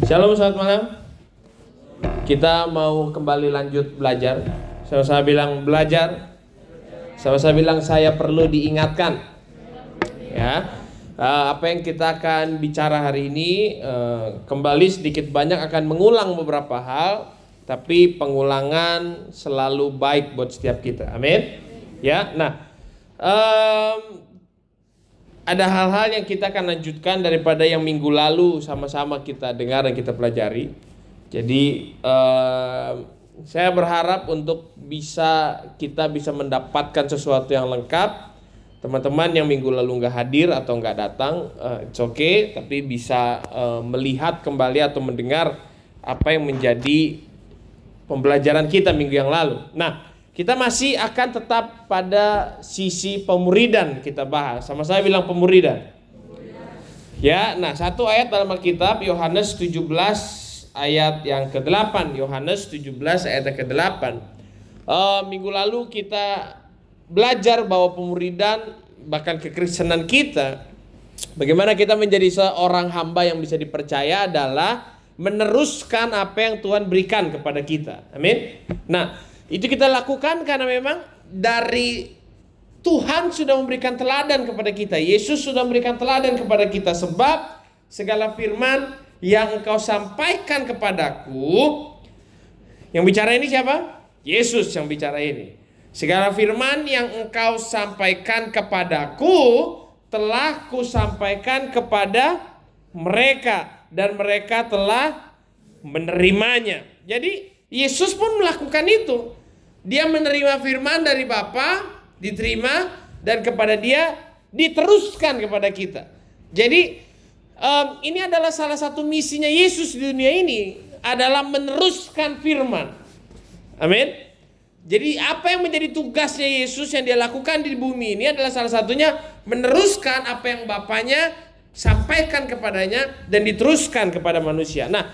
Shalom, selamat malam. Kita mau kembali lanjut belajar. Sama-sama bilang belajar. Sama-sama bilang saya perlu diingatkan. Ya, uh, apa yang kita akan bicara hari ini uh, kembali sedikit banyak akan mengulang beberapa hal, tapi pengulangan selalu baik buat setiap kita. Amin. Ya, nah. Um, ada hal-hal yang kita akan lanjutkan daripada yang minggu lalu sama-sama kita dengar dan kita pelajari. Jadi uh, saya berharap untuk bisa kita bisa mendapatkan sesuatu yang lengkap. Teman-teman yang minggu lalu nggak hadir atau nggak datang, uh, it's okay, tapi bisa uh, melihat kembali atau mendengar apa yang menjadi pembelajaran kita minggu yang lalu. Nah, kita masih akan tetap pada sisi pemuridan kita bahas. Sama saya bilang pemuridan. Ya, nah satu ayat dalam Alkitab Yohanes 17 ayat yang ke-8. Yohanes 17 ayat yang ke-8. Uh, minggu lalu kita belajar bahwa pemuridan bahkan kekristenan kita bagaimana kita menjadi seorang hamba yang bisa dipercaya adalah meneruskan apa yang Tuhan berikan kepada kita. Amin. Nah, itu kita lakukan karena memang dari Tuhan sudah memberikan teladan kepada kita. Yesus sudah memberikan teladan kepada kita sebab segala firman yang engkau sampaikan kepadaku yang bicara ini siapa? Yesus yang bicara ini. Segala firman yang engkau sampaikan kepadaku telah kusampaikan kepada mereka dan mereka telah menerimanya. Jadi Yesus pun melakukan itu. Dia menerima firman dari Bapa, diterima dan kepada dia diteruskan kepada kita. Jadi um, ini adalah salah satu misinya Yesus di dunia ini adalah meneruskan firman. Amin. Jadi apa yang menjadi tugasnya Yesus yang dia lakukan di bumi ini adalah salah satunya meneruskan apa yang Bapaknya sampaikan kepadanya dan diteruskan kepada manusia. Nah,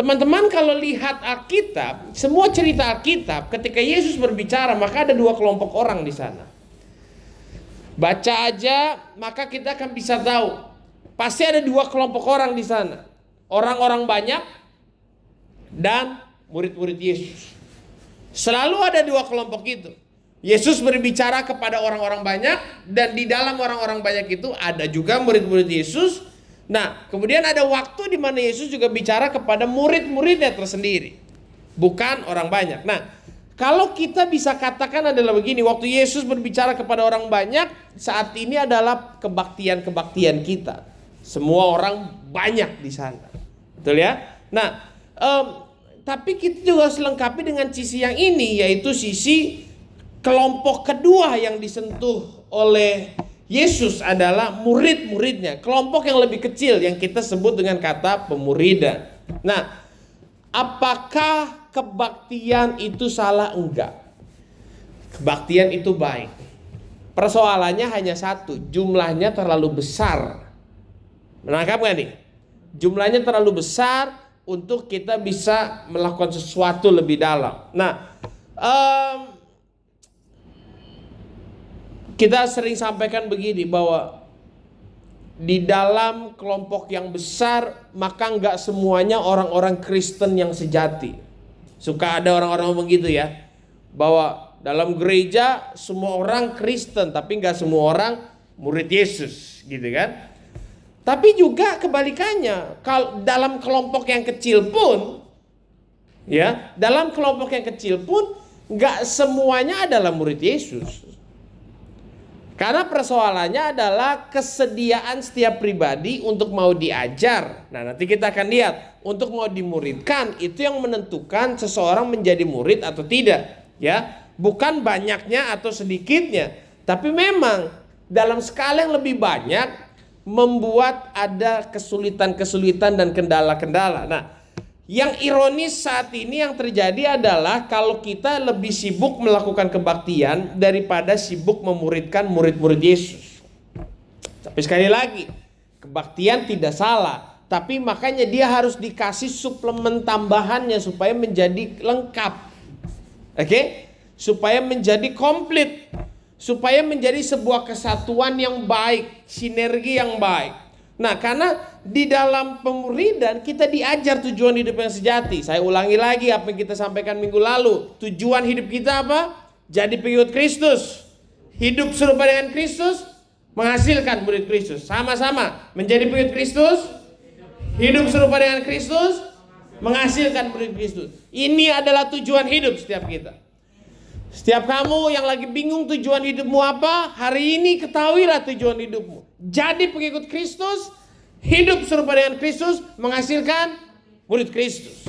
Teman-teman kalau lihat Alkitab, semua cerita Alkitab ketika Yesus berbicara maka ada dua kelompok orang di sana. Baca aja maka kita akan bisa tahu. Pasti ada dua kelompok orang di sana. Orang-orang banyak dan murid-murid Yesus. Selalu ada dua kelompok itu. Yesus berbicara kepada orang-orang banyak dan di dalam orang-orang banyak itu ada juga murid-murid Yesus Nah, kemudian ada waktu di mana Yesus juga bicara kepada murid-muridnya tersendiri, bukan orang banyak. Nah, kalau kita bisa katakan adalah begini, waktu Yesus berbicara kepada orang banyak, saat ini adalah kebaktian-kebaktian kita. Semua orang banyak di sana. Betul ya? Nah, um, tapi kita juga harus lengkapi dengan sisi yang ini, yaitu sisi kelompok kedua yang disentuh oleh Yesus adalah murid-muridnya, kelompok yang lebih kecil yang kita sebut dengan kata pemuridan. Nah, apakah kebaktian itu salah? Enggak. Kebaktian itu baik. Persoalannya hanya satu, jumlahnya terlalu besar. Menangkap nggak nih? Jumlahnya terlalu besar untuk kita bisa melakukan sesuatu lebih dalam. Nah, um, kita sering sampaikan begini bahwa di dalam kelompok yang besar maka nggak semuanya orang-orang Kristen yang sejati. Suka ada orang-orang begitu ya, bahwa dalam gereja semua orang Kristen tapi nggak semua orang murid Yesus, gitu kan? Tapi juga kebalikannya, kalau dalam kelompok yang kecil pun, ya, dalam kelompok yang kecil pun nggak semuanya adalah murid Yesus. Karena persoalannya adalah kesediaan setiap pribadi untuk mau diajar. Nah, nanti kita akan lihat untuk mau dimuridkan itu yang menentukan seseorang menjadi murid atau tidak, ya. Bukan banyaknya atau sedikitnya, tapi memang dalam skala yang lebih banyak membuat ada kesulitan-kesulitan dan kendala-kendala. Nah, yang ironis saat ini yang terjadi adalah kalau kita lebih sibuk melakukan kebaktian daripada sibuk memuridkan murid-murid Yesus. Tapi sekali lagi, kebaktian tidak salah, tapi makanya dia harus dikasih suplemen tambahannya supaya menjadi lengkap. Oke? Okay? Supaya menjadi komplit. Supaya menjadi sebuah kesatuan yang baik, sinergi yang baik. Nah, karena di dalam pemuridan kita diajar tujuan hidup yang sejati. Saya ulangi lagi apa yang kita sampaikan minggu lalu. Tujuan hidup kita apa? Jadi pengikut Kristus. Hidup serupa dengan Kristus menghasilkan murid Kristus. Sama-sama menjadi pengikut Kristus, hidup serupa dengan Kristus menghasilkan murid Kristus. Ini adalah tujuan hidup setiap kita. Setiap kamu yang lagi bingung tujuan hidupmu apa, hari ini ketahuilah tujuan hidupmu. Jadi pengikut Kristus, hidup serupa dengan Kristus, menghasilkan murid Kristus.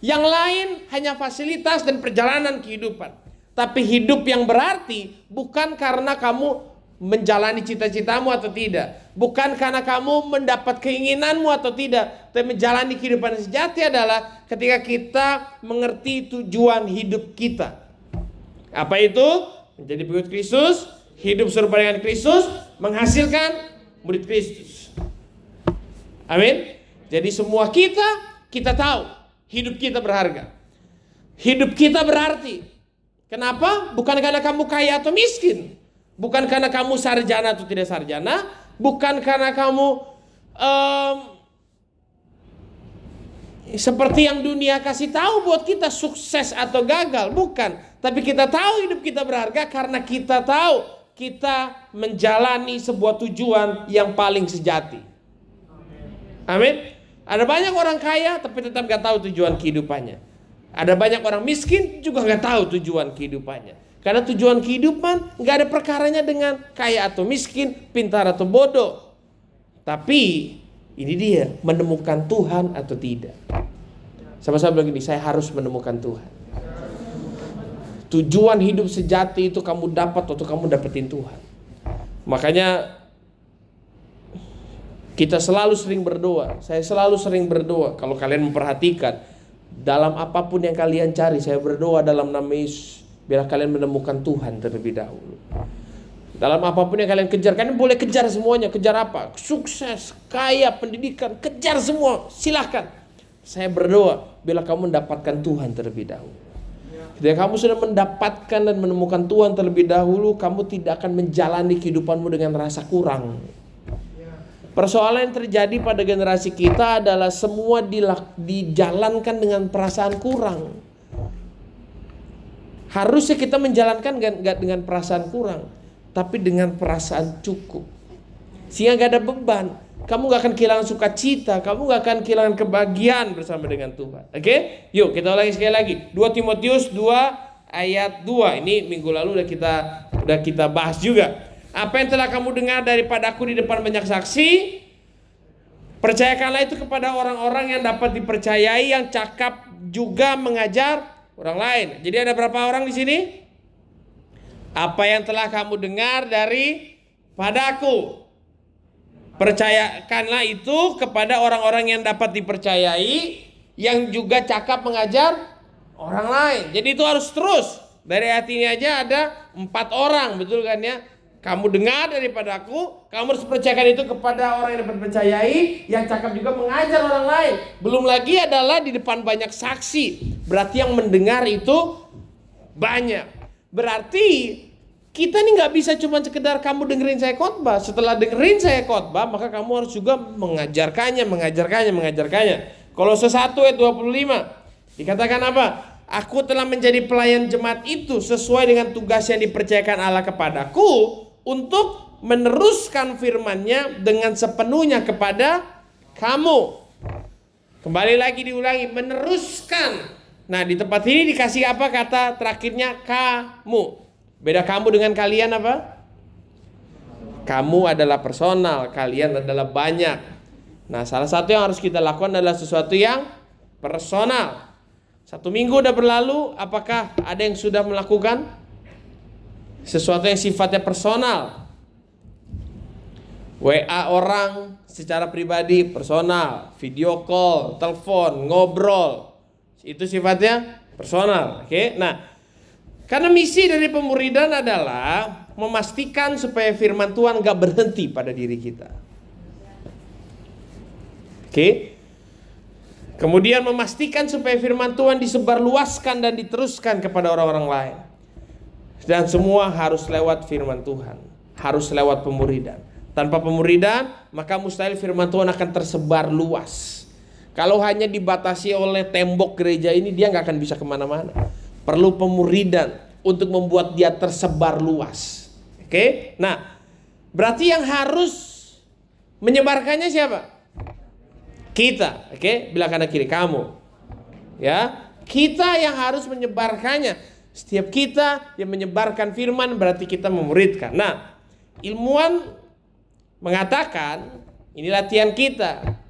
Yang lain hanya fasilitas dan perjalanan kehidupan. Tapi hidup yang berarti bukan karena kamu menjalani cita-citamu atau tidak. Bukan karena kamu mendapat keinginanmu atau tidak. Tapi menjalani kehidupan sejati adalah ketika kita mengerti tujuan hidup kita. Apa itu? Menjadi pengikut Kristus, hidup serupa dengan Kristus, menghasilkan murid Kristus. Amin. Jadi semua kita kita tahu hidup kita berharga. Hidup kita berarti. Kenapa? Bukan karena kamu kaya atau miskin. Bukan karena kamu sarjana atau tidak sarjana. Bukan karena kamu um, seperti yang dunia kasih tahu buat kita sukses atau gagal. Bukan. Tapi kita tahu hidup kita berharga karena kita tahu kita menjalani sebuah tujuan yang paling sejati. Amin. Ada banyak orang kaya tapi tetap gak tahu tujuan kehidupannya. Ada banyak orang miskin juga gak tahu tujuan kehidupannya. Karena tujuan kehidupan gak ada perkaranya dengan kaya atau miskin, pintar atau bodoh. Tapi ini dia menemukan Tuhan atau tidak. Sama-sama bilang gini, saya harus menemukan Tuhan. Tujuan hidup sejati itu kamu dapat atau kamu dapetin Tuhan. Makanya kita selalu sering berdoa. Saya selalu sering berdoa. Kalau kalian memperhatikan dalam apa pun yang kalian cari, saya berdoa dalam nama Yesus biar kalian menemukan Tuhan terlebih dahulu. Dalam apa pun yang kalian kejar, kalian boleh kejar semuanya. Kejar apa? Sukses, kaya, pendidikan, kejar semua. Silahkan. Saya berdoa bila kamu mendapatkan Tuhan terlebih dahulu. Ketika kamu sudah mendapatkan dan menemukan Tuhan terlebih dahulu, kamu tidak akan menjalani kehidupanmu dengan rasa kurang. Persoalan yang terjadi pada generasi kita adalah semua dijalankan dengan perasaan kurang. Harusnya kita menjalankan gak dengan perasaan kurang, tapi dengan perasaan cukup. Sehingga gak ada beban. Kamu gak akan kehilangan sukacita, kamu gak akan kehilangan kebahagiaan bersama dengan Tuhan. Oke? Okay? Yuk kita ulangi sekali lagi. 2 Timotius 2 ayat 2. Ini minggu lalu udah kita udah kita bahas juga. Apa yang telah kamu dengar daripada aku di depan banyak saksi, percayakanlah itu kepada orang-orang yang dapat dipercayai yang cakap juga mengajar orang lain. Jadi ada berapa orang di sini? Apa yang telah kamu dengar dari padaku Percayakanlah itu kepada orang-orang yang dapat dipercayai yang juga cakap mengajar orang lain. Jadi itu harus terus. Dari hati ini aja ada empat orang, betul kan ya? Kamu dengar daripada aku, kamu harus percayakan itu kepada orang yang dapat dipercayai, yang cakap juga mengajar orang lain. Belum lagi adalah di depan banyak saksi. Berarti yang mendengar itu banyak. Berarti kita ini nggak bisa cuma sekedar kamu dengerin saya khotbah. Setelah dengerin saya khotbah, maka kamu harus juga mengajarkannya, mengajarkannya, mengajarkannya. Kalau sesuatu ayat 25 dikatakan apa? Aku telah menjadi pelayan jemaat itu sesuai dengan tugas yang dipercayakan Allah kepadaku untuk meneruskan firman-Nya dengan sepenuhnya kepada kamu. Kembali lagi diulangi, meneruskan. Nah, di tempat ini dikasih apa kata terakhirnya kamu. Beda kamu dengan kalian apa? Kamu adalah personal, kalian adalah banyak. Nah, salah satu yang harus kita lakukan adalah sesuatu yang personal. Satu minggu udah berlalu, apakah ada yang sudah melakukan sesuatu yang sifatnya personal? WA orang secara pribadi, personal, video call, telepon, ngobrol. Itu sifatnya personal. Oke. Nah, karena misi dari pemuridan adalah memastikan supaya firman Tuhan gak berhenti pada diri kita. Oke. Kemudian memastikan supaya firman Tuhan disebarluaskan dan diteruskan kepada orang-orang lain. Dan semua harus lewat firman Tuhan. Harus lewat pemuridan. Tanpa pemuridan, maka mustahil firman Tuhan akan tersebar luas. Kalau hanya dibatasi oleh tembok gereja ini, dia nggak akan bisa ke mana-mana. Perlu pemuridan untuk membuat dia tersebar luas. Oke, nah berarti yang harus menyebarkannya siapa? Kita, oke, bila kanan kiri kamu, ya, kita yang harus menyebarkannya. Setiap kita yang menyebarkan firman berarti kita memuridkan. Nah, ilmuwan mengatakan ini latihan kita.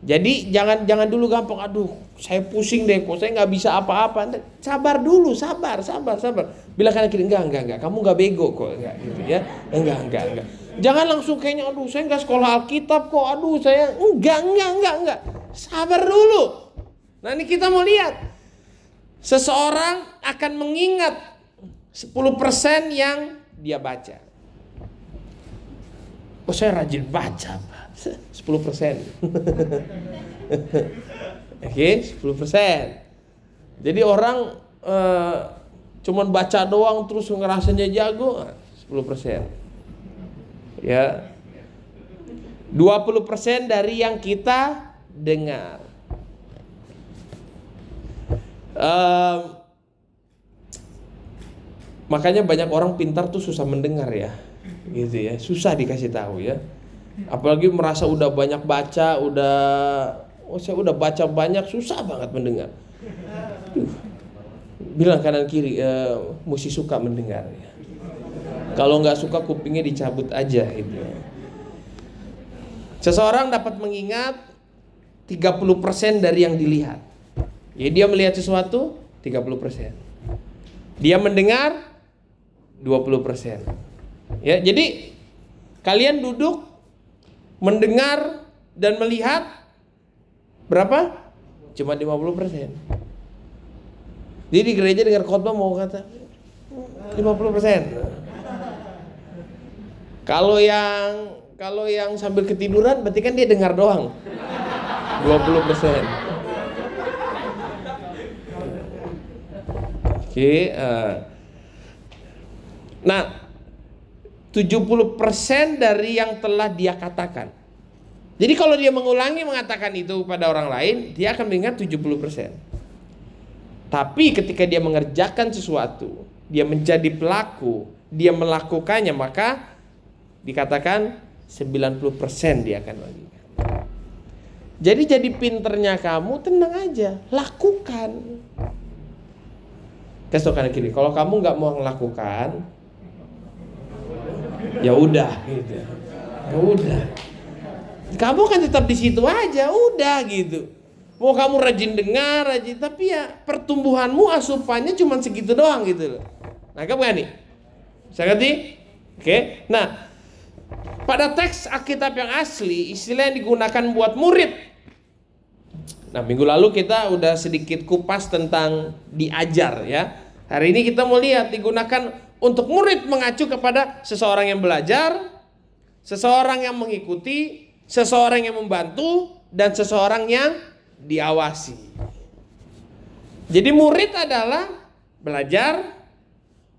Jadi jangan jangan dulu gampang aduh saya pusing deh kok saya nggak bisa apa-apa. Sabar dulu sabar sabar sabar. Bila kalian kira enggak enggak enggak kamu nggak bego kok. Enggak gitu ya. Enggak enggak enggak. Jangan langsung kayaknya aduh saya nggak sekolah Alkitab kok aduh saya enggak enggak enggak enggak. Sabar dulu. Nah ini kita mau lihat. Seseorang akan mengingat 10% yang dia baca. Oh saya rajin baca. 10 persen. Oke, 10 persen. Jadi orang uh, cuman baca doang terus ngerasanya jago, 10 persen. Ya, 20 persen dari yang kita dengar. Uh, makanya banyak orang pintar tuh susah mendengar ya gitu ya susah dikasih tahu ya apalagi merasa udah banyak baca udah oh saya udah baca banyak susah banget mendengar. Bilang kanan kiri e, mesti suka mendengar ya. kalau nggak suka kupingnya dicabut aja itu seseorang dapat mengingat 30% dari yang dilihat. Ya dia melihat sesuatu 30% dia mendengar 20% Ya, jadi kalian duduk mendengar dan melihat berapa? Cuma 50 persen. Jadi di gereja dengar khotbah mau kata 50 persen. Kalau yang kalau yang sambil ketiduran berarti kan dia dengar doang 20 persen. Oke, okay, uh, eh. nah 70% dari yang telah dia katakan. Jadi kalau dia mengulangi mengatakan itu pada orang lain, dia akan mengingat 70%. Tapi ketika dia mengerjakan sesuatu, dia menjadi pelaku, dia melakukannya, maka dikatakan 90% dia akan mengingat. Jadi jadi pinternya kamu tenang aja, lakukan. Kasih kiri, kalau kamu nggak mau melakukan, ya udah. Gitu. Ya udah. Kamu kan tetap di situ aja udah gitu. Mau kamu rajin dengar rajin tapi ya pertumbuhanmu asupannya cuma segitu doang gitu loh. Nah kamu gak nih? Saya ngerti? Oke. Nah pada teks Alkitab yang asli istilah yang digunakan buat murid. Nah minggu lalu kita udah sedikit kupas tentang diajar ya. Hari ini kita mau lihat digunakan untuk murid mengacu kepada seseorang yang belajar, seseorang yang mengikuti, seseorang yang membantu, dan seseorang yang diawasi. Jadi murid adalah belajar,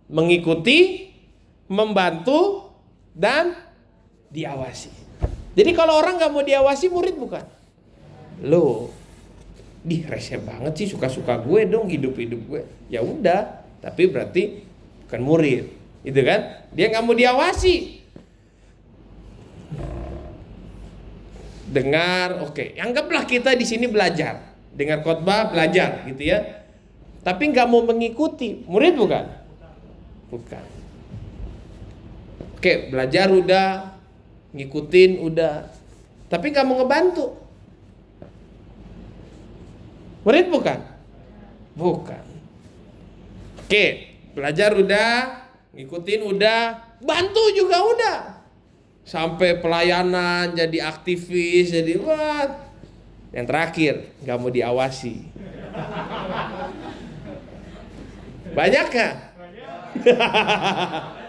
mengikuti, membantu, dan diawasi. Jadi kalau orang nggak mau diawasi murid bukan? Lo, di rese banget sih suka-suka gue dong hidup-hidup gue. Ya udah, tapi berarti bukan murid. Itu kan? Dia nggak mau diawasi. Dengar oke. Okay. anggaplah kita di sini belajar. Dengar khotbah belajar gitu ya. Tapi nggak mau mengikuti. Murid bukan? Bukan. Oke belajar udah ngikutin udah. Tapi nggak mau ngebantu. Murid bukan? Bukan. Oke Belajar udah, ngikutin udah, bantu juga udah. Sampai pelayanan, jadi aktivis, jadi what? Yang terakhir, nggak mau diawasi. Banyak kan?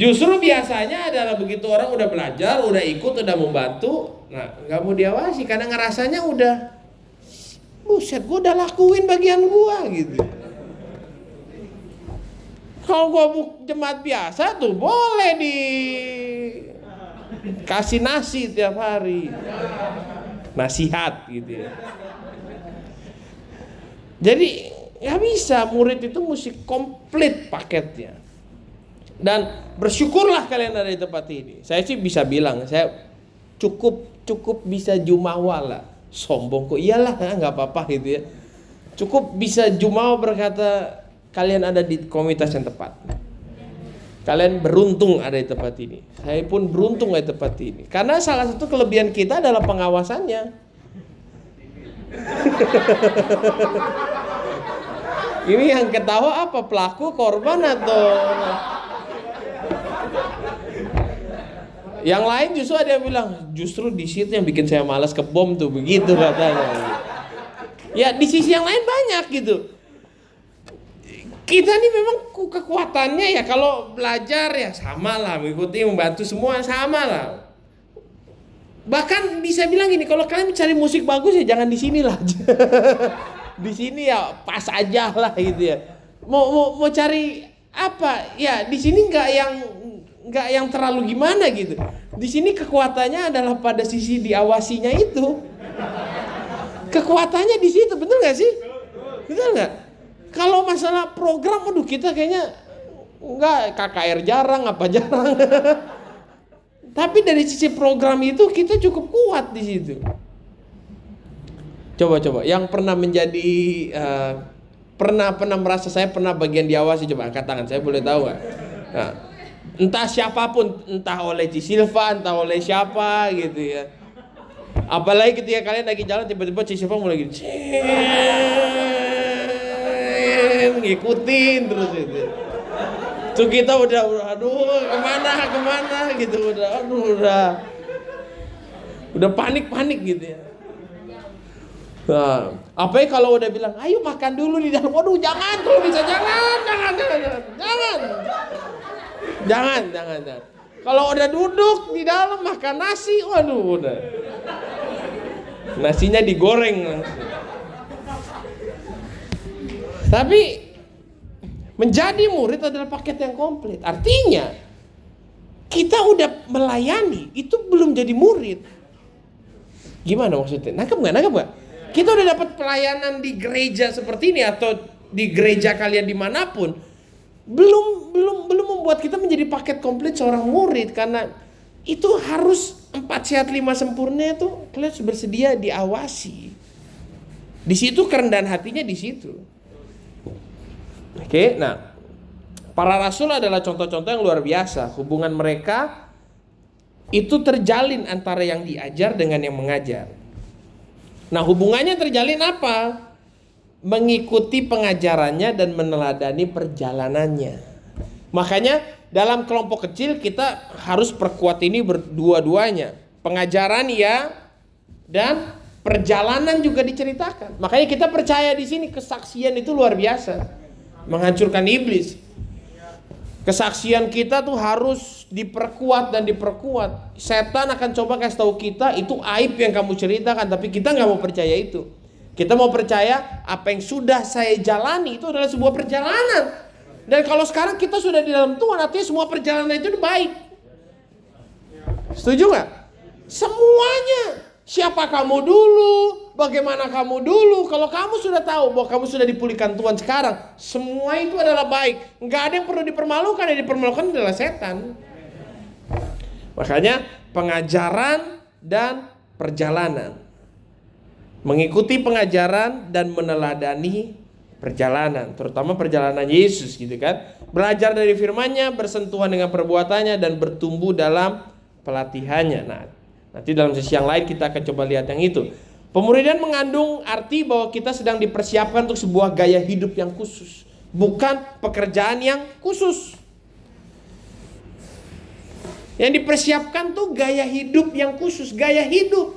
Justru biasanya adalah begitu orang udah belajar, udah ikut, udah membantu, nah nggak mau diawasi karena ngerasanya udah, buset, gue udah lakuin bagian gue gitu. Kalau gua buk jemaat biasa tuh boleh di kasih nasi tiap hari. Nasihat gitu ya. Jadi nggak bisa. Murid itu mesti komplit paketnya. Dan bersyukurlah kalian ada di tempat ini. Saya sih bisa bilang saya cukup cukup bisa jumawa lah. Sombong kok. Iyalah nggak apa-apa gitu ya. Cukup bisa jumawa berkata kalian ada di komunitas yang tepat. Kalian beruntung ada di tempat ini. Saya pun beruntung ada di tempat ini. Karena salah satu kelebihan kita adalah pengawasannya. Ini yang ketawa apa? Pelaku korban atau? Yang lain justru ada yang bilang justru di situ yang bikin saya malas ke bom tuh begitu katanya. Ya di sisi yang lain banyak gitu. Kita nih memang kekuatannya ya kalau belajar ya sama lah mengikuti membantu semua sama lah. Bahkan bisa bilang gini kalau kalian mencari musik bagus ya jangan di sini lah. di sini ya pas aja lah gitu ya. Mau mau mau cari apa? Ya di sini nggak yang nggak yang terlalu gimana gitu. Di sini kekuatannya adalah pada sisi diawasinya itu. Kekuatannya di situ, betul nggak sih? Betul nggak? Kalau masalah program, aduh kita kayaknya nggak KKR jarang apa jarang. Tapi dari sisi program itu kita cukup kuat di situ. Coba coba yang pernah menjadi uh, pernah pernah merasa saya pernah bagian diawasi coba angkat tangan saya boleh tahu nggak? Nah, entah siapa pun entah oleh Ci Silva entah oleh siapa gitu ya. Apalagi ketika kalian lagi jalan tiba-tiba Ci Silva mulai gitu ngikutin terus itu. Tuh kita udah, aduh ke mana ke mana gitu udah aduh udah udah panik panik gitu ya. Nah, apa ya kalau udah bilang, ayo makan dulu di dalam. Waduh, jangan kalau bisa jangan, jangan, jangan, jangan, jangan, jangan, jangan, jangan. Kalau udah duduk di dalam makan nasi, waduh udah. Nasinya digoreng langsung. Tapi menjadi murid adalah paket yang komplit. Artinya kita udah melayani, itu belum jadi murid. Gimana maksudnya? Nangkep nggak? Nangkep nggak? Kita udah dapat pelayanan di gereja seperti ini atau di gereja kalian di mana pun, belum belum belum membuat kita menjadi paket komplit seorang murid karena itu harus empat sehat lima sempurna itu kalian bersedia diawasi. Di situ kerendahan hatinya di situ. Oke, nah para rasul adalah contoh-contoh yang luar biasa. Hubungan mereka itu terjalin antara yang diajar dengan yang mengajar. Nah hubungannya terjalin apa? Mengikuti pengajarannya dan meneladani perjalanannya. Makanya dalam kelompok kecil kita harus perkuat ini berdua-duanya. Pengajaran ya dan perjalanan juga diceritakan. Makanya kita percaya di sini kesaksian itu luar biasa. Menghancurkan iblis. Kesaksian kita tuh harus diperkuat dan diperkuat. Setan akan coba kasih tahu kita itu aib yang kamu ceritakan, tapi kita nggak mau percaya itu. Kita mau percaya apa yang sudah saya jalani itu adalah sebuah perjalanan. Dan kalau sekarang kita sudah di dalam Tuhan, artinya semua perjalanan itu baik. Setuju nggak? Semuanya Siapa kamu dulu? Bagaimana kamu dulu? Kalau kamu sudah tahu bahwa kamu sudah dipulihkan Tuhan sekarang, semua itu adalah baik. Enggak ada yang perlu dipermalukan, yang dipermalukan adalah setan. Makanya pengajaran dan perjalanan. Mengikuti pengajaran dan meneladani perjalanan, terutama perjalanan Yesus gitu kan. Belajar dari firman-Nya, bersentuhan dengan perbuatannya dan bertumbuh dalam pelatihannya. Nah, Nanti dalam sesi yang lain kita akan coba lihat yang itu. Pemuridan mengandung arti bahwa kita sedang dipersiapkan untuk sebuah gaya hidup yang khusus, bukan pekerjaan yang khusus. Yang dipersiapkan tuh gaya hidup yang khusus, gaya hidup.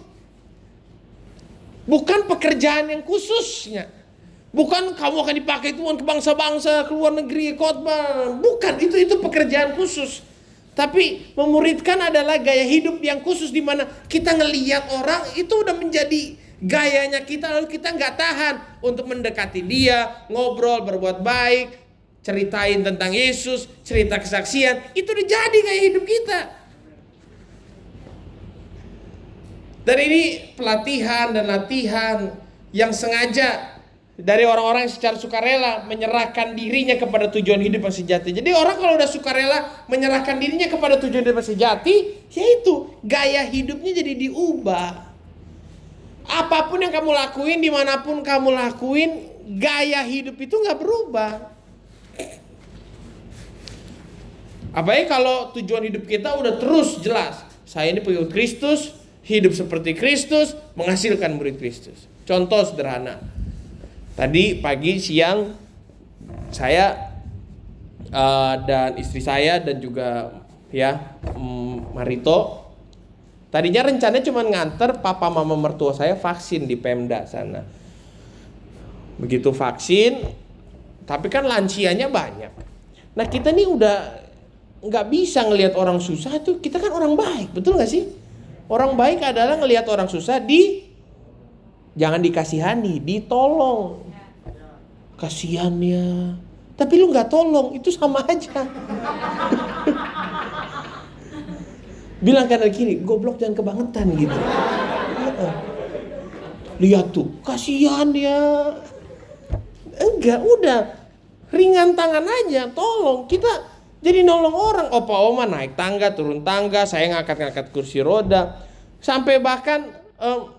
Bukan pekerjaan yang khususnya. Bukan kamu akan dipakai Tuhan ke bangsa-bangsa, ke luar negeri, khotbah. Bukan, itu itu pekerjaan khusus. Tapi memuridkan adalah gaya hidup yang khusus di mana kita ngeliat orang itu udah menjadi gayanya kita lalu kita nggak tahan untuk mendekati dia, ngobrol, berbuat baik, ceritain tentang Yesus, cerita kesaksian, itu udah jadi gaya hidup kita. Dan ini pelatihan dan latihan yang sengaja dari orang-orang yang secara sukarela menyerahkan dirinya kepada tujuan hidup yang sejati. Jadi orang kalau udah sukarela menyerahkan dirinya kepada tujuan hidup yang sejati, yaitu gaya hidupnya jadi diubah. Apa pun yang kamu lakuin, di mana pun kamu lakuin, gaya hidup itu nggak berubah. Apalagi kalau tujuan hidup kita udah terus jelas. Saya ini pengikut Kristus, hidup seperti Kristus, menghasilkan murid Kristus. Contoh sederhana. Tadi pagi siang saya uh, dan istri saya dan juga ya um, Marito tadinya rencananya cuma nganter papa mama mertua saya vaksin di Pemda sana. Begitu vaksin, tapi kan lansianya banyak. Nah kita nih udah nggak bisa ngelihat orang susah tuh kita kan orang baik betul nggak sih Orang baik adalah ngelihat orang susah di jangan dikasihani, ditolong. Kasihan ya. Tapi lu nggak tolong, itu sama aja. Bilang kanan kiri, goblok jangan kebangetan gitu. Lihat tuh, kasihan ya. Enggak, udah ringan tangan aja, tolong. Kita jadi nolong orang, opa oma naik tangga, turun tangga, saya ngangkat-ngangkat kursi roda. Sampai bahkan um,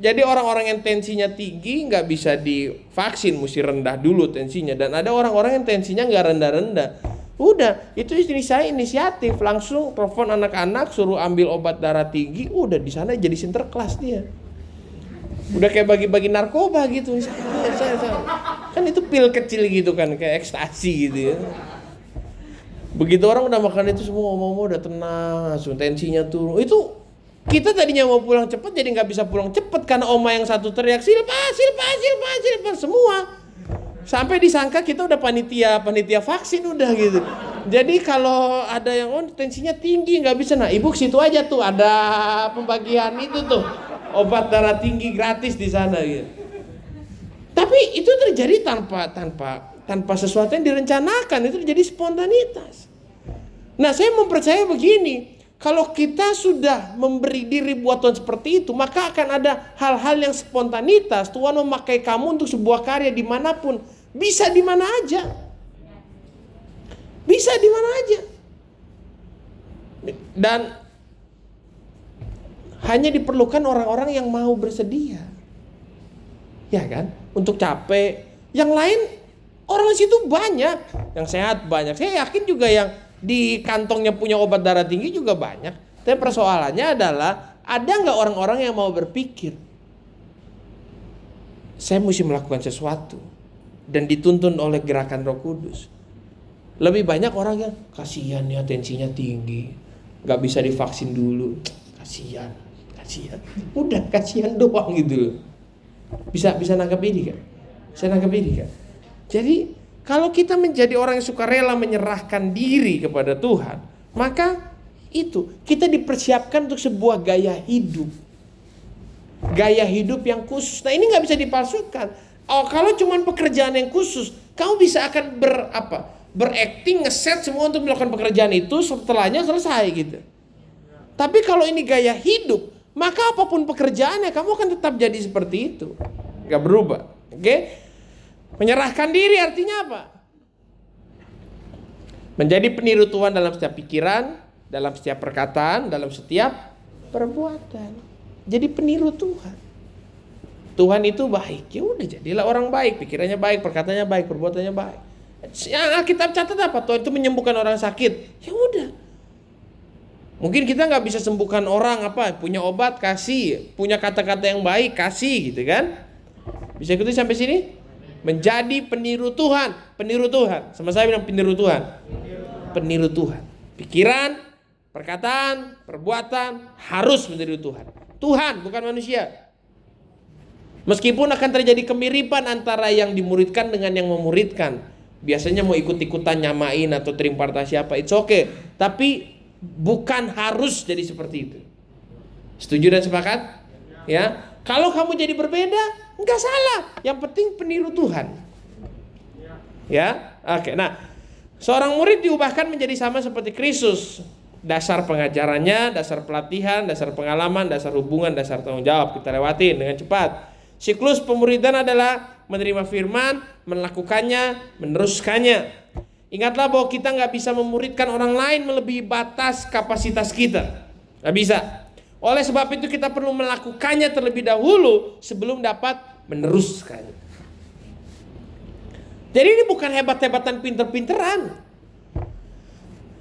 jadi orang-orang yang tensinya tinggi nggak bisa divaksin, mesti rendah dulu tensinya. Dan ada orang-orang yang tensinya nggak rendah-rendah. Udah, itu istri saya inisiatif, langsung telepon anak-anak suruh ambil obat darah tinggi, udah di sana jadi sinterklas dia. Udah kayak bagi-bagi narkoba gitu. Kan itu pil kecil gitu kan, kayak ekstasi gitu ya. Begitu orang udah makan itu semua mau udah tenang, langsung tensinya turun. Itu kita tadinya mau pulang cepet jadi nggak bisa pulang cepet karena oma yang satu teriak silpa silpa silpa silpa semua sampai disangka kita udah panitia panitia vaksin udah gitu. Jadi kalau ada yang oh tensinya tinggi nggak bisa. Nah ibu situ aja tuh ada pembagian itu tuh obat darah tinggi gratis di sana gitu. Tapi itu terjadi tanpa tanpa tanpa sesuatu yang direncanakan itu jadi spontanitas. Nah, saya mempercaya begini, kalau kita sudah memberi diri buat Tuhan seperti itu, maka akan ada hal-hal yang spontanitas. Tuhan memakai kamu untuk sebuah karya di mana pun, bisa di mana aja, bisa di mana aja, dan hanya diperlukan orang-orang yang mau bersedia, ya kan, untuk capek. Yang lain Orang situ banyak yang sehat banyak. Saya yakin juga yang di kantongnya punya obat darah tinggi juga banyak. Tapi persoalannya adalah ada nggak orang-orang yang mau berpikir saya mesti melakukan sesuatu dan dituntun oleh gerakan Roh Kudus. Lebih banyak orang yang kasihan ya tensinya tinggi, nggak bisa divaksin dulu, kasihan, kasihan. Udah kasihan doang gitu Bisa bisa nangkep ini kan? Saya nangkep ini kan? Jadi kalau kita menjadi orang yang suka rela menyerahkan diri kepada Tuhan, maka itu kita dipersiapkan untuk sebuah gaya hidup. Gaya hidup yang khusus. Nah ini nggak bisa dipalsukan. Oh kalau cuma pekerjaan yang khusus, kamu bisa akan ber apa? Berakting, ngeset semua untuk melakukan pekerjaan itu setelahnya selesai gitu. Tapi kalau ini gaya hidup, maka apa pun pekerjaannya kamu akan tetap jadi seperti itu, nggak berubah. Oke? Okay? Menyerahkan diri artinya apa? Menjadi peniru Tuhan dalam setiap pikiran, dalam setiap perkataan, dalam setiap perbuatan. Jadi peniru Tuhan. Tuhan itu baik. Ya udah jadilah orang baik, pikirannya baik, perkataannya baik, perbuatannya baik. Yang Alkitab catat apa? Tuhan itu menyembuhkan orang sakit. Ya udah. Mungkin kita nggak bisa sembuhkan orang apa, punya obat kasih, punya kata-kata yang baik kasih gitu kan? Bisa ikuti sampai sini? Menjadi peniru Tuhan, peniru Tuhan. Sama saya bilang peniru Tuhan. Peniru Tuhan. Pikiran, perkataan, perbuatan harus meniru Tuhan. Tuhan bukan manusia. Meskipun akan terjadi kemiripan antara yang dimuridkan dengan yang memuridkan. Biasanya mau ikut-ikutan nyamain atau terimpartasi apa, it's okay. Tapi bukan harus jadi seperti itu. Setuju dan sepakat? Ya. Kalau kamu jadi berbeda, Enggak salah. Yang penting peniru Tuhan. Ya, oke. Nah, seorang murid diubahkan menjadi sama seperti Kristus. dasar pengajarannya, dasar pelatihan, dasar pengalaman, dasar hubungan, dasar tanggung jawab. Kita lewatin dengan cepat. Siklus pemuridan adalah menerima firman, melakukannya, meneruskannya. Ingatlah bahwa kita nggak bisa memuridkan orang lain melebihi batas kapasitas kita. Nggak bisa. Oleh sebab itu kita perlu melakukannya terlebih dahulu sebelum dapat meneruskannya. Jadi ini bukan hebat-hebatan pinter-pinteran.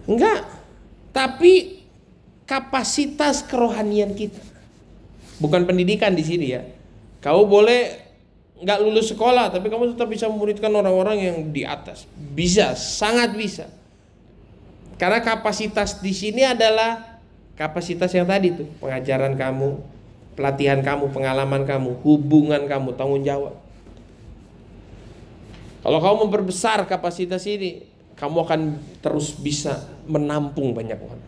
Enggak. Tapi kapasitas kerohanian kita. Bukan pendidikan di sini ya. Kau boleh nggak lulus sekolah, tapi kamu tetap bisa memuridkan orang-orang yang di atas. Bisa, sangat bisa. Karena kapasitas di sini adalah kapasitas yang tadi tuh, pengajaran kamu, pelatihan kamu, pengalaman kamu, hubungan kamu, tanggung jawab. Kalau kamu memperbesar kapasitas ini, kamu akan terus bisa menampung banyak orang.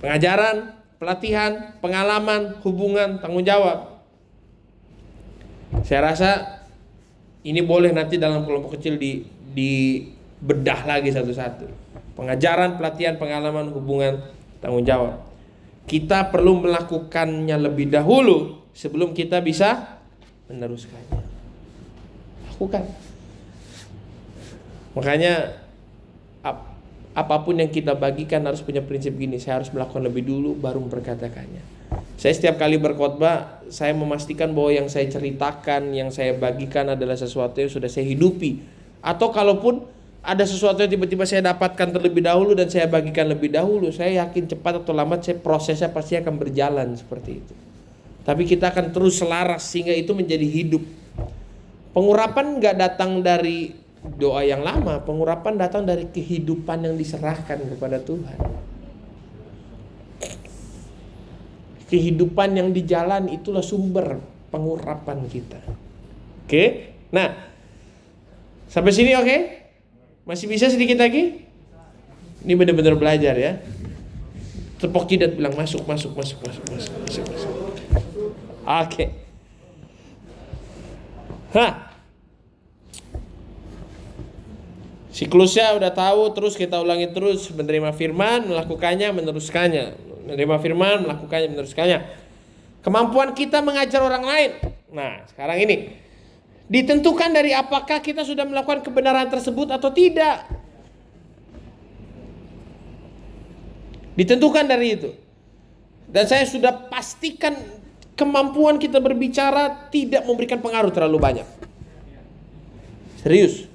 Pengajaran, pelatihan, pengalaman, hubungan, tanggung jawab. Saya rasa ini boleh nanti dalam kelompok kecil di di bedah lagi satu-satu. Pengajaran, pelatihan, pengalaman, hubungan, tanggung jawab. Kita perlu melakukannya lebih dahulu sebelum kita bisa meneruskannya. Lakukan. Makanya ap, apa pun yang kita bagikan harus punya prinsip gini, saya harus melakukan lebih dulu baru memperkatakannya. Saya setiap kali berkhotbah, saya memastikan bahwa yang saya ceritakan, yang saya bagikan adalah sesuatu yang sudah saya hidupi. Atau kalaupun ada sesuatu yang tiba-tiba saya dapatkan terlebih dahulu dan saya bagikan lebih dahulu, saya yakin cepat atau lambat saya prosesnya pasti akan berjalan seperti itu. Tapi kita akan terus selaras sehingga itu menjadi hidup. Pengurapan nggak datang dari doa yang lama, pengurapan datang dari kehidupan yang diserahkan kepada Tuhan. kehidupan yang di jalan itulah sumber pengurapan kita. Oke? Nah, sampai sini oke? Masih bisa sedikit lagi? Ini benar-benar belajar ya. Tepok jidat bilang masuk, masuk, masuk, masuk, masuk, masuk, masuk. Oke. Hah. Siklusnya udah tahu, terus kita ulangi terus menerima firman, melakukannya, meneruskannya menerima firman, melakukannya, meneruskannya. Kemampuan kita mengajar orang lain. Nah, sekarang ini ditentukan dari apakah kita sudah melakukan kebenaran tersebut atau tidak. Ditentukan dari itu. Dan saya sudah pastikan kemampuan kita berbicara tidak memberikan pengaruh terlalu banyak. Serius.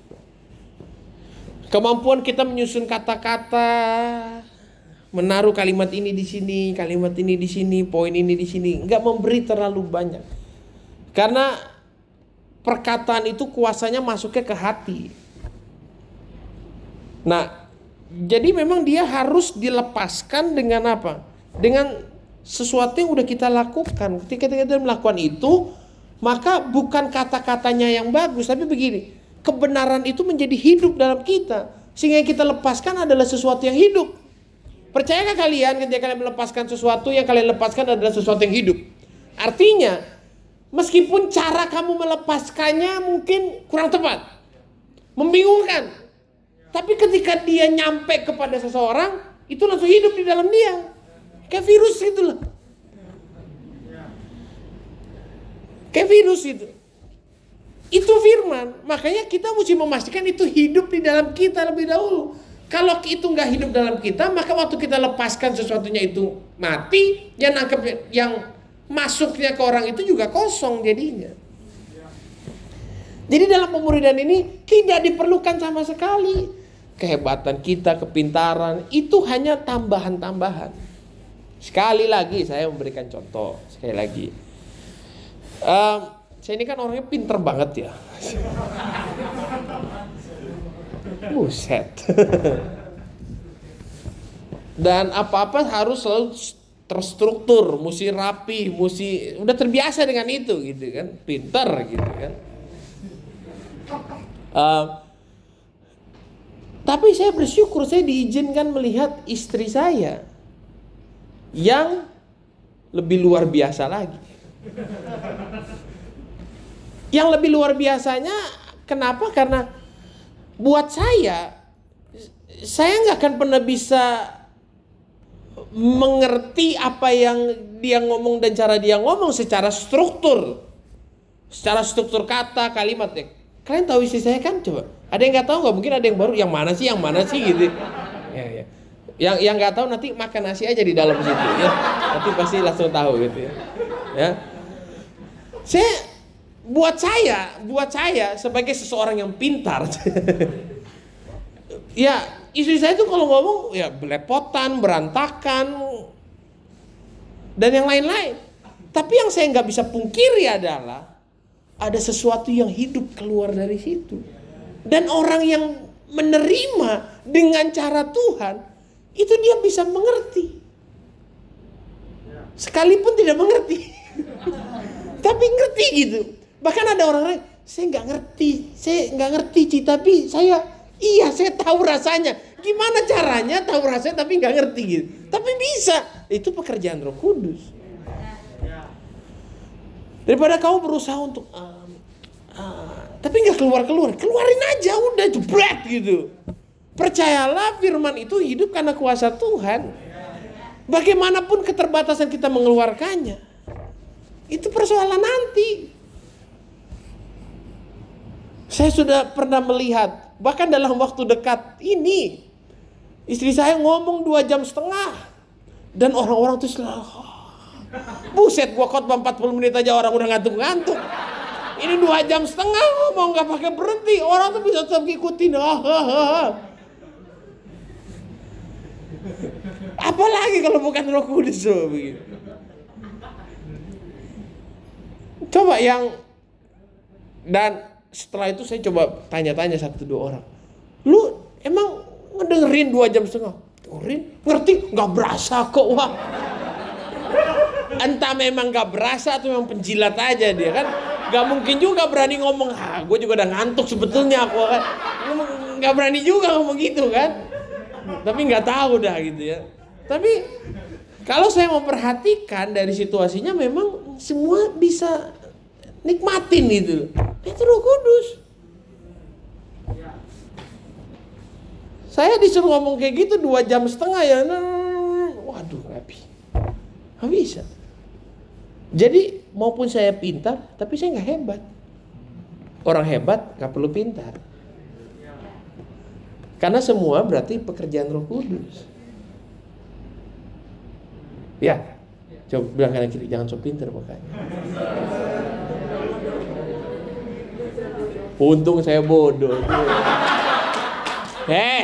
Kemampuan kita menyusun kata-kata, menaruh kalimat ini di sini, kalimat ini di sini, poin ini di sini, nggak memberi terlalu banyak. Karena perkataan itu kuasanya masuknya ke hati. Nah, jadi memang dia harus dilepaskan dengan apa? Dengan sesuatu yang udah kita lakukan. Ketika kita melakukan itu, maka bukan kata-katanya yang bagus, tapi begini, kebenaran itu menjadi hidup dalam kita. Sehingga yang kita lepaskan adalah sesuatu yang hidup. Percayakah kalian ketika kalian melepaskan sesuatu yang kalian lepaskan adalah sesuatu yang hidup? Artinya, meskipun cara kamu melepaskannya mungkin kurang tepat, membingungkan, tapi ketika dia nyampe kepada seseorang, itu langsung hidup di dalam dia, kayak virus gitu loh. Kayak virus itu. Itu firman, makanya kita mesti memastikan itu hidup di dalam kita lebih dahulu. Kalau itu nggak hidup dalam kita, maka waktu kita lepaskan sesuatunya itu mati, yang nangkep yang masuknya ke orang itu juga kosong jadinya. Jadi dalam pemuridan ini tidak diperlukan sama sekali kehebatan kita, kepintaran itu hanya tambahan-tambahan. Sekali lagi saya memberikan contoh, sekali lagi. Um, saya ini kan orangnya pinter banget ya. Buset. Dan apa-apa harus selalu terstruktur, mesti rapi, mesti udah terbiasa dengan itu gitu kan, pintar gitu kan. Uh, tapi saya bersyukur saya diizinkan melihat istri saya yang lebih luar biasa lagi. Yang lebih luar biasanya kenapa? Karena buat saya saya nggak akan pernah bisa mengerti apa yang dia ngomong dan cara dia ngomong secara struktur. Secara struktur kata, kalimat ya. Kalian tahu istri saya kan coba? Ada yang nggak tahu nggak? Mungkin ada yang baru. Yang mana sih? Yang mana sih gitu? Ya, ya. Yang yang nggak tahu nanti makan nasi aja di dalam situ ya. Nanti pasti langsung tahu gitu ya. Ya. Saya buat saya, buat saya sebagai seseorang yang pintar. ya, istri saya tuh kalau ngomong ya belepotan, berantakan dan yang lain-lain. Tapi yang saya nggak bisa pungkiri adalah ada sesuatu yang hidup keluar dari situ. Dan orang yang menerima dengan cara Tuhan, itu dia bisa mengerti. Sekalipun tidak mengerti. tapi ngerti gitu. Bahkan ada orang lain, saya nggak ngerti, saya nggak ngerti Ci, tapi saya iya saya tahu rasanya. Gimana caranya tahu rasanya tapi nggak ngerti gitu. Tapi bisa. Itu pekerjaan Roh Kudus. Daripada kamu berusaha untuk uh, uh, tapi nggak keluar keluar, keluarin aja udah jebret gitu. Percayalah firman itu hidup karena kuasa Tuhan. Bagaimanapun keterbatasan kita mengeluarkannya, itu persoalan nanti. Saya sudah pernah melihat, bahkan dalam waktu dekat ini, istri saya ngomong dua jam setengah, dan orang-orang tuh selalu Buset gua khotbah 40 menit aja orang udah ngantuk-ngantuk. Ini dua jam setengah ngomong nggak pakai berhenti. Orang tuh bisa tetap ngikutin. Ah, ah, ah. Apalagi kalau bukan roh kudus so, begitu. Coba yang dan setelah itu saya coba tanya-tanya satu dua orang. Lu emang ngedengerin dua jam setengah? Dengerin? Ngerti? Nggak berasa kok. Wah entah memang gak berasa atau memang penjilat aja dia kan gak mungkin juga berani ngomong ah gue juga udah ngantuk sebetulnya aku kan gak berani juga ngomong gitu kan tapi nggak tahu dah gitu ya tapi kalau saya memperhatikan dari situasinya memang semua bisa nikmatin gitu itu roh kudus saya disuruh ngomong kayak gitu dua jam setengah ya waduh nggak bisa jadi maupun saya pintar, tapi saya nggak hebat. Orang hebat nggak perlu pintar. Karena semua berarti pekerjaan Roh Kudus. Ya, coba bilang kanan kiri jangan sok pintar pokoknya. Untung saya bodoh. Eh,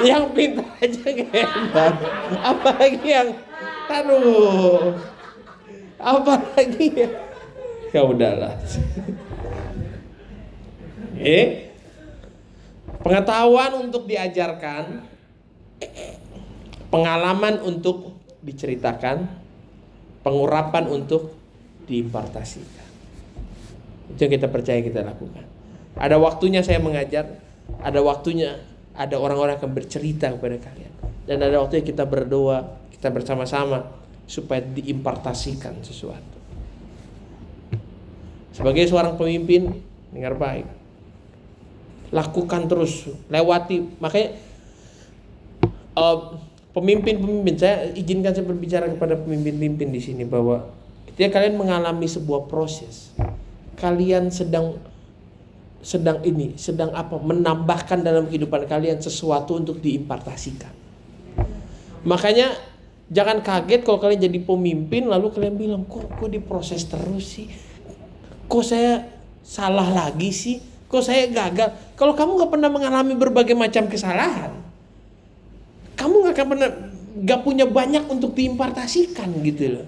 yang pintar aja hebat. Apalagi yang, aduh, apa lagi ya ya udahlah. Eh pengetahuan untuk diajarkan pengalaman untuk diceritakan pengurapan untuk diimpartasikan. Itu yang kita percaya kita lakukan. Ada waktunya saya mengajar ada waktunya ada orang-orang yang bercerita kepada kalian dan ada waktunya kita berdoa kita bersama-sama supaya diimpartasikan sesuatu. Sebagai seorang pemimpin, dengar baik. Lakukan terus, lewati. Makanya pemimpin-pemimpin, uh, saya izinkan saya berbicara kepada pemimpin-pemimpin di sini bahwa ketika kalian mengalami sebuah proses, kalian sedang sedang ini, sedang apa? Menambahkan dalam kehidupan kalian sesuatu untuk diimpartasikan. Makanya Jangan kaget kalau kalian jadi pemimpin lalu kalian bilang kok gue diproses terus sih. Kok saya salah lagi sih? Kok saya gagal? Kalau kamu nggak pernah mengalami berbagai macam kesalahan, kamu nggak akan pernah nggak punya banyak untuk diimpartasikan gitu loh.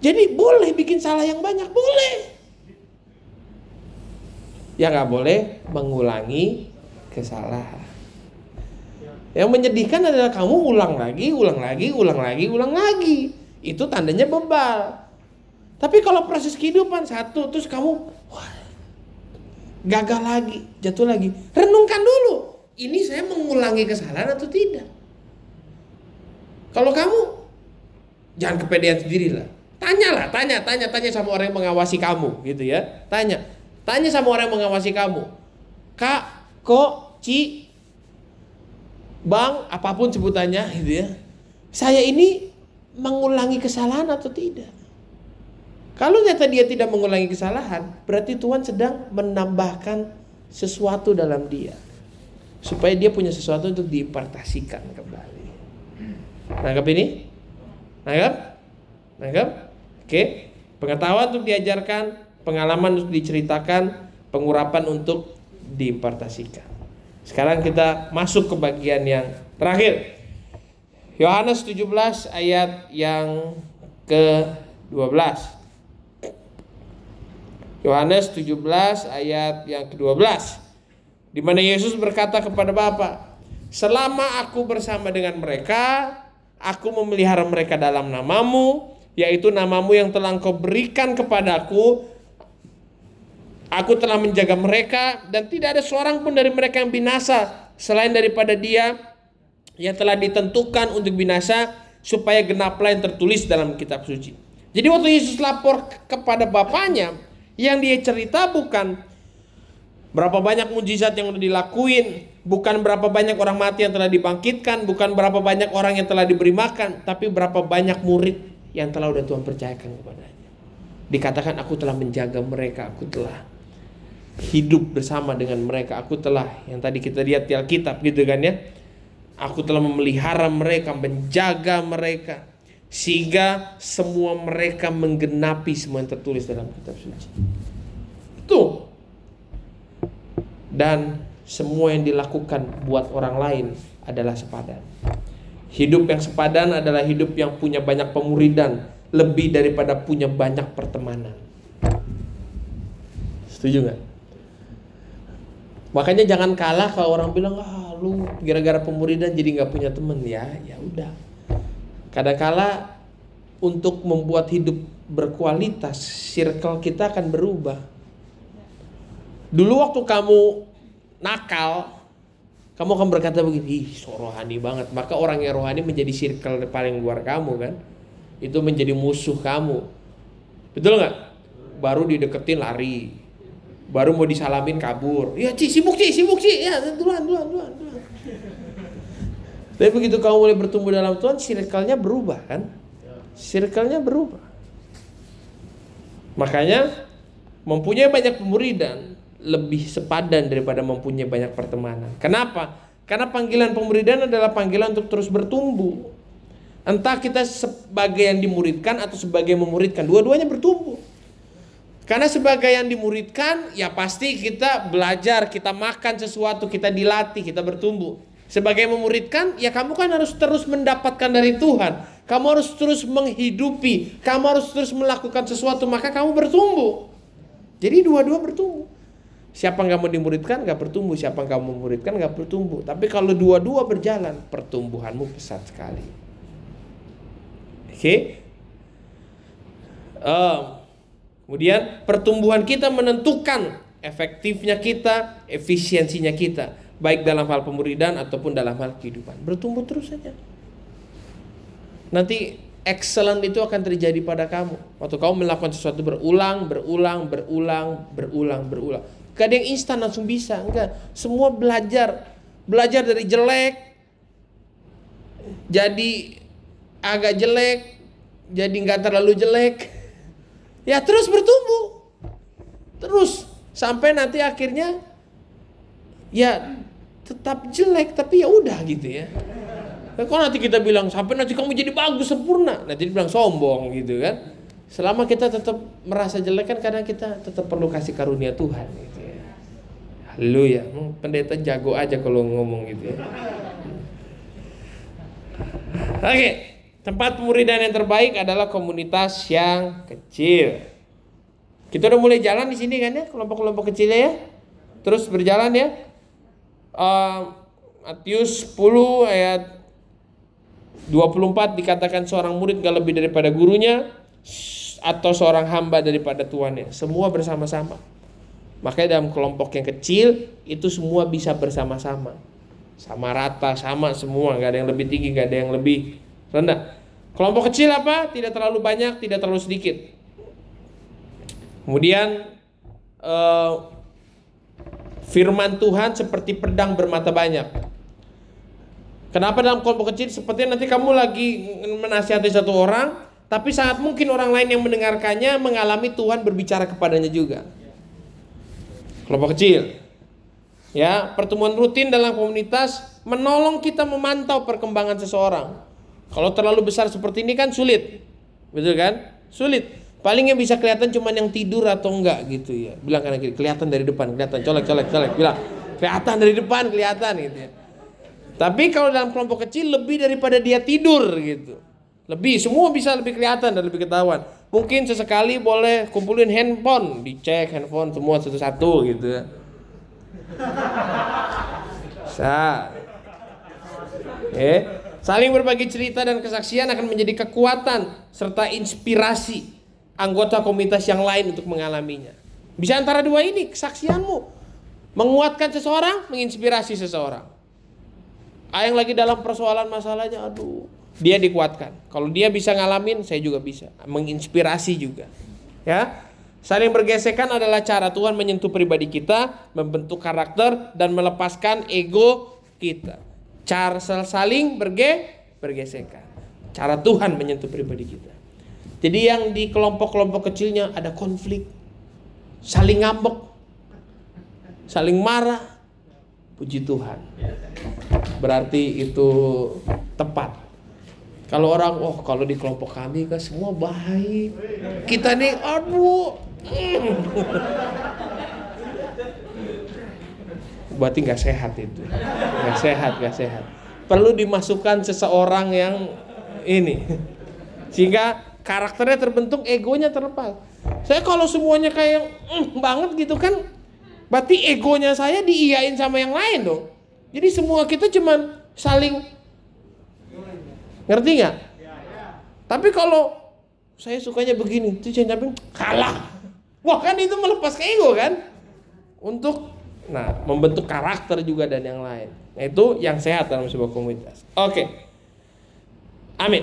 Jadi boleh bikin salah yang banyak, boleh. Ya nggak boleh mengulangi kesalahan. Yang menyedihkan adalah kamu ulang lagi, ulang lagi, ulang lagi, ulang lagi. Itu tandanya bebal. Tapi kalau proses kehidupan satu terus kamu wah, gagal lagi, jatuh lagi. Renungkan dulu. Ini saya mengulangi kesalahan atau tidak? Kalau kamu jangan kepedean sendiri lah. Tanyalah, tanya, tanya, tanya sama orang yang mengawasi kamu gitu ya. Tanya. Tanya sama orang yang mengawasi kamu. Kak, kok, Ci, Bang, apa pun sebutannya gitu ya. Saya ini mengulangi kesalahan atau tidak? Kalau ternyata dia tidak mengulangi kesalahan, berarti Tuhan sedang menambahkan sesuatu dalam dia. Supaya dia punya sesuatu untuk diimpartasikan kembali. Nangkap ini? Nangkap? Nangkap? Oke. Pengetahuan untuk diajarkan, pengalaman untuk diceritakan, pengurapan untuk diimpartasikan. Sekarang kita masuk ke bagian yang terakhir. Yohanes 17 ayat yang ke-12. Yohanes 17 ayat yang ke-12. Di mana Yesus berkata kepada Bapa, "Selama aku bersama dengan mereka, aku memelihara mereka dalam namamu, yaitu namamu yang telah engkau berikan kepadaku, Aku telah menjaga mereka dan tidak ada seorang pun dari mereka yang binasa selain daripada dia yang telah ditentukan untuk binasa supaya genaplah yang tertulis dalam kitab suci. Jadi waktu Yesus lapor kepada bapaknya yang dia cerita bukan berapa banyak mujizat yang sudah dilakuin, bukan berapa banyak orang mati yang telah dibangkitkan, bukan berapa banyak orang yang telah diberi makan, tapi berapa banyak murid yang telah udah Tuhan percayakan kepadanya. Dikatakan aku telah menjaga mereka, aku telah hidup bersama dengan mereka. Aku telah yang tadi kita lihat di Alkitab gitu kan ya. Aku telah memelihara mereka, menjaga mereka sehingga semua mereka menggenapi semua yang tertulis dalam kitab suci. Itu. Dan semua yang dilakukan buat orang lain adalah sepadan. Hidup yang sepadan adalah hidup yang punya banyak pemuridan, lebih daripada punya banyak pertemanan. Setuju nggak? Makanya jangan kalah kalau orang bilang ah lu gara-gara pemuridan jadi nggak punya temen ya ya udah. Kadang-kala untuk membuat hidup berkualitas circle kita akan berubah. Dulu waktu kamu nakal, kamu akan berkata begini, ih so rohani banget. Maka orang yang rohani menjadi circle paling luar kamu kan. Itu menjadi musuh kamu. Betul nggak? Baru dideketin lari, baru mau disalamin kabur. Ya Ci sibuk Ci sibuk Ci. Ya duluan duluan duluan, tapi begitu kamu mulai bertumbuh dalam Tuhan circle-nya berubah kan? Circle-nya berubah. Makanya mempunyai banyak pemuridan lebih sepadan daripada mempunyai banyak pertemanan. Kenapa? Karena panggilan pemuridan adalah panggilan untuk terus bertumbuh. Entah kita sebagai yang dimuridkan atau sebagai memuridkan dua-duanya bertumbuh karena sebagai yang dimuridkan, ya pasti kita belajar, kita makan sesuatu, kita dilatih, kita bertumbuh. Sebagai memuridkan, ya kamu kan harus terus mendapatkan dari Tuhan. Kamu harus terus menghidupi, kamu harus terus melakukan sesuatu, maka kamu bertumbuh. Jadi dua-dua bertumbuh. Siapa yang kamu dimuridkan gak bertumbuh, siapa yang kamu memuridkan gak bertumbuh. Tapi kalau dua-dua berjalan, pertumbuhanmu pesat sekali. Oke? Okay? Uh, Kemudian pertumbuhan kita menentukan efektifnya kita, efisiensinya kita, baik dalam hal pemuridan ataupun dalam hal kehidupan. Bertumbuh terus saja. Nanti excellent itu akan terjadi pada kamu. Waktu kamu melakukan sesuatu berulang, berulang, berulang, berulang, berulang. Gak ada yang instan langsung bisa, enggak. Semua belajar, belajar dari jelek, jadi agak jelek, jadi nggak terlalu jelek, Ya terus bertumbuh. Terus sampai nanti akhirnya ya tetap jelek tapi ya udah gitu ya. Nah, kalau nanti kita bilang sampai nanti kamu jadi bagus sempurna, nanti bilang sombong gitu kan. Selama kita tetap merasa jelek kan karena kita tetap perlu kasih karunia Tuhan gitu ya. ya, hmm, pendeta jago aja kalau ngomong gitu ya. Oke. Okay. Tempat pemuridan yang terbaik adalah komunitas yang kecil. Kita udah mulai jalan di sini kan ya, kelompok-kelompok kecilnya ya. Terus berjalan ya. Uh, Matius 10 ayat 24 dikatakan seorang murid gak lebih daripada gurunya atau seorang hamba daripada tuannya. Semua bersama-sama. Makanya dalam kelompok yang kecil itu semua bisa bersama-sama. Sama rata, sama semua, gak ada yang lebih tinggi, gak ada yang lebih rendah. Kelompok kecil apa? Tidak terlalu banyak, tidak terlalu sedikit. Kemudian uh, firman Tuhan seperti pedang bermata banyak. Kenapa dalam kelompok kecil seperti nanti kamu lagi menasihati satu orang, tapi sangat mungkin orang lain yang mendengarkannya mengalami Tuhan berbicara kepadanya juga. Kelompok kecil. Ya, pertemuan rutin dalam komunitas menolong kita memantau perkembangan seseorang. Kalau terlalu besar seperti ini kan sulit. Betul kan? Sulit. Paling yang bisa kelihatan cuma yang tidur atau enggak gitu ya. Bilang kiri, kelihatan dari depan, kelihatan colek colek colek. Bilang, kelihatan dari depan, kelihatan gitu ya. Tapi kalau dalam kelompok kecil lebih daripada dia tidur gitu. Lebih, semua bisa lebih kelihatan dan lebih ketahuan. Mungkin sesekali boleh kumpulin handphone, dicek handphone semua satu-satu gitu ya. Sa. Eh, saling berbagi cerita dan kesaksian akan menjadi kekuatan serta inspirasi anggota komunitas yang lain untuk mengalaminya. Bisa antara dua ini kesaksianmu menguatkan seseorang, menginspirasi seseorang. Ah, yang lagi dalam persoalan masalahnya, aduh, dia dikuatkan. Kalau dia bisa ngalamin, saya juga bisa. Menginspirasi juga. Ya, Saling bergesekan adalah cara Tuhan menyentuh pribadi kita, membentuk karakter dan melepaskan ego kita. Cara saling berge bergesekan. Cara Tuhan menyentuh pribadi kita. Jadi yang di kelompok-kelompok kecilnya ada konflik, saling ngambek, saling marah. Puji Tuhan. Berarti itu tepat. Kalau orang, oh kalau di kelompok kami kan semua baik. Kita nih, aduh, Berarti nggak sehat itu, nggak sehat, nggak sehat. Perlu dimasukkan seseorang yang ini, sehingga karakternya terbentuk, egonya terlepas. Saya kalau semuanya kayak mm, banget gitu kan, berarti egonya saya diiyain sama yang lain dong. Jadi semua kita cuman saling ngerti nggak? Tapi kalau saya sukanya begini, itu saya kalah. Wah kan itu melepas ke ego kan? Untuk nah membentuk karakter juga dan yang lain. Nah, itu yang sehat dalam sebuah komunitas. Oke.